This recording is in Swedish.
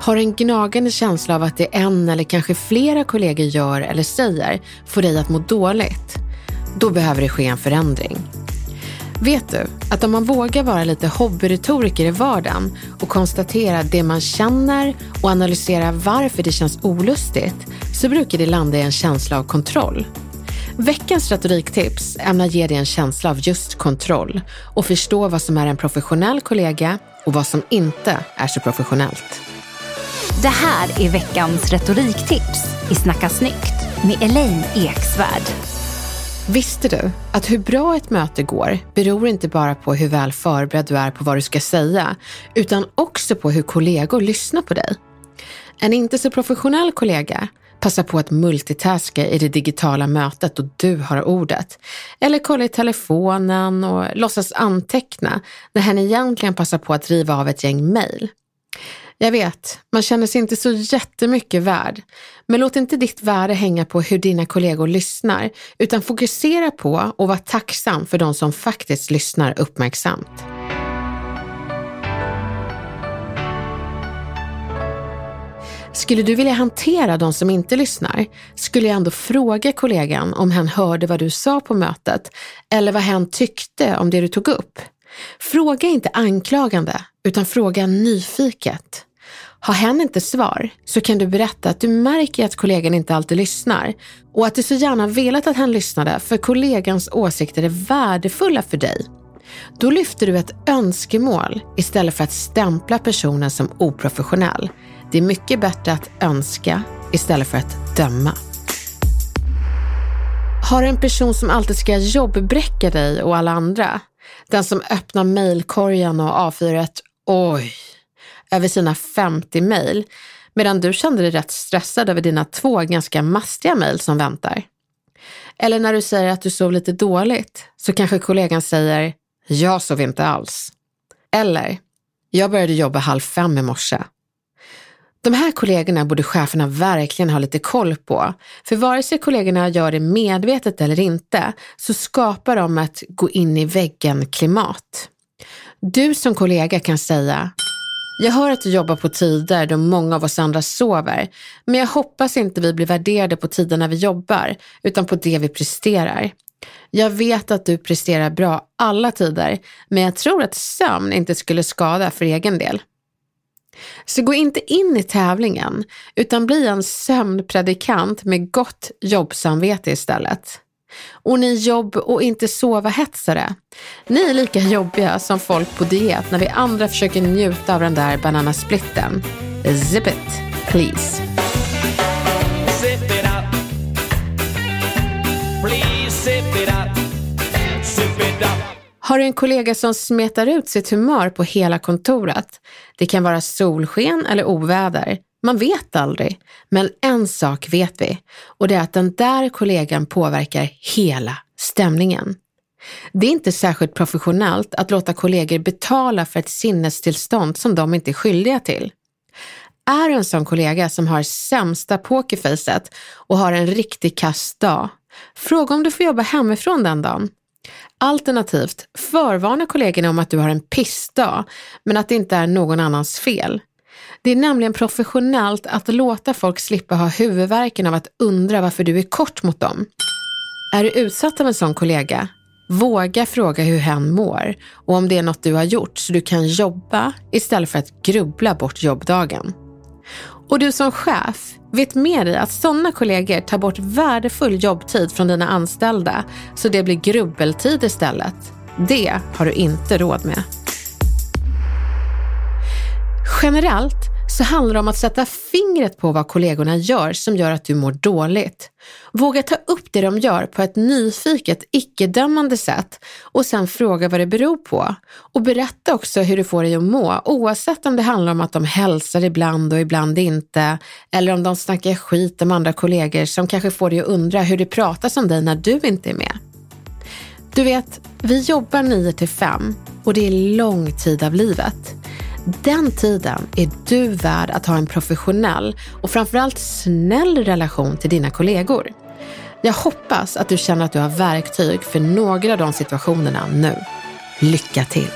Har en gnagande känsla av att det en eller kanske flera kollegor gör eller säger får dig att må dåligt? Då behöver det ske en förändring. Vet du att om man vågar vara lite hobbyretoriker i vardagen och konstatera det man känner och analysera varför det känns olustigt så brukar det landa i en känsla av kontroll. Veckans retoriktips ämnar ge dig en känsla av just kontroll och förstå vad som är en professionell kollega och vad som inte är så professionellt. Det här är veckans retoriktips i Snacka snyggt med Elaine Eksvärd. Visste du att hur bra ett möte går beror inte bara på hur väl förberedd du är på vad du ska säga, utan också på hur kollegor lyssnar på dig. En inte så professionell kollega passar på att multitaska i det digitala mötet och du har ordet. Eller kolla i telefonen och låtsas anteckna när hen egentligen passar på att riva av ett gäng mejl. Jag vet, man känner sig inte så jättemycket värd. Men låt inte ditt värde hänga på hur dina kollegor lyssnar, utan fokusera på och var tacksam för de som faktiskt lyssnar uppmärksamt. Skulle du vilja hantera de som inte lyssnar skulle jag ändå fråga kollegan om hen hörde vad du sa på mötet eller vad hen tyckte om det du tog upp. Fråga inte anklagande utan fråga nyfiket. Har hen inte svar så kan du berätta att du märker att kollegan inte alltid lyssnar och att du så gärna velat att hen lyssnade för kollegans åsikter är värdefulla för dig. Då lyfter du ett önskemål istället för att stämpla personen som oprofessionell. Det är mycket bättre att önska istället för att döma. Har en person som alltid ska jobbbräcka dig och alla andra? Den som öppnar mejlkorgen och avfyrar ett oj över sina 50 mejl medan du kände dig rätt stressad över dina två ganska mastiga mejl som väntar. Eller när du säger att du sov lite dåligt så kanske kollegan säger jag sov inte alls. Eller jag började jobba halv fem i morse. De här kollegorna borde cheferna verkligen ha lite koll på. För vare sig kollegorna gör det medvetet eller inte så skapar de ett gå in i väggen-klimat. Du som kollega kan säga jag hör att du jobbar på tider då många av oss andra sover, men jag hoppas inte vi blir värderade på tiderna vi jobbar, utan på det vi presterar. Jag vet att du presterar bra alla tider, men jag tror att sömn inte skulle skada för egen del. Så gå inte in i tävlingen, utan bli en sömnpredikant med gott jobbsamvete istället. Och ni jobb och inte sova-hetsare. Ni är lika jobbiga som folk på diet när vi andra försöker njuta av den där bananasplitten. Zip it, please. Zip it up. Please zip it up. Zip it up. Har du en kollega som smetar ut sitt humör på hela kontoret? Det kan vara solsken eller oväder. Man vet aldrig. Men en sak vet vi och det är att den där kollegan påverkar hela stämningen. Det är inte särskilt professionellt att låta kollegor betala för ett sinnestillstånd som de inte är skyldiga till. Är du en sån kollega som har sämsta pokerfacet och har en riktig kass dag, fråga om du får jobba hemifrån den dagen. Alternativt, förvarna kollegorna om att du har en pissdag, men att det inte är någon annans fel. Det är nämligen professionellt att låta folk slippa ha huvudvärken av att undra varför du är kort mot dem. Är du utsatt av en sån kollega? Våga fråga hur hen mår och om det är något du har gjort så du kan jobba istället för att grubbla bort jobbdagen. Och du som chef, vet med dig att sådana kollegor tar bort värdefull jobbtid från dina anställda så det blir grubbeltid istället. Det har du inte råd med. Generellt så handlar det om att sätta fingret på vad kollegorna gör som gör att du mår dåligt. Våga ta upp det de gör på ett nyfiket, icke-dömande sätt och sen fråga vad det beror på. Och berätta också hur du får dig att må, oavsett om det handlar om att de hälsar ibland och ibland inte, eller om de snackar skit om andra kollegor som kanske får dig att undra hur det pratas om dig när du inte är med. Du vet, vi jobbar 9 till 5 och det är lång tid av livet. Den tiden är du värd att ha en professionell och framförallt snäll relation till dina kollegor. Jag hoppas att du känner att du har verktyg för några av de situationerna nu. Lycka till!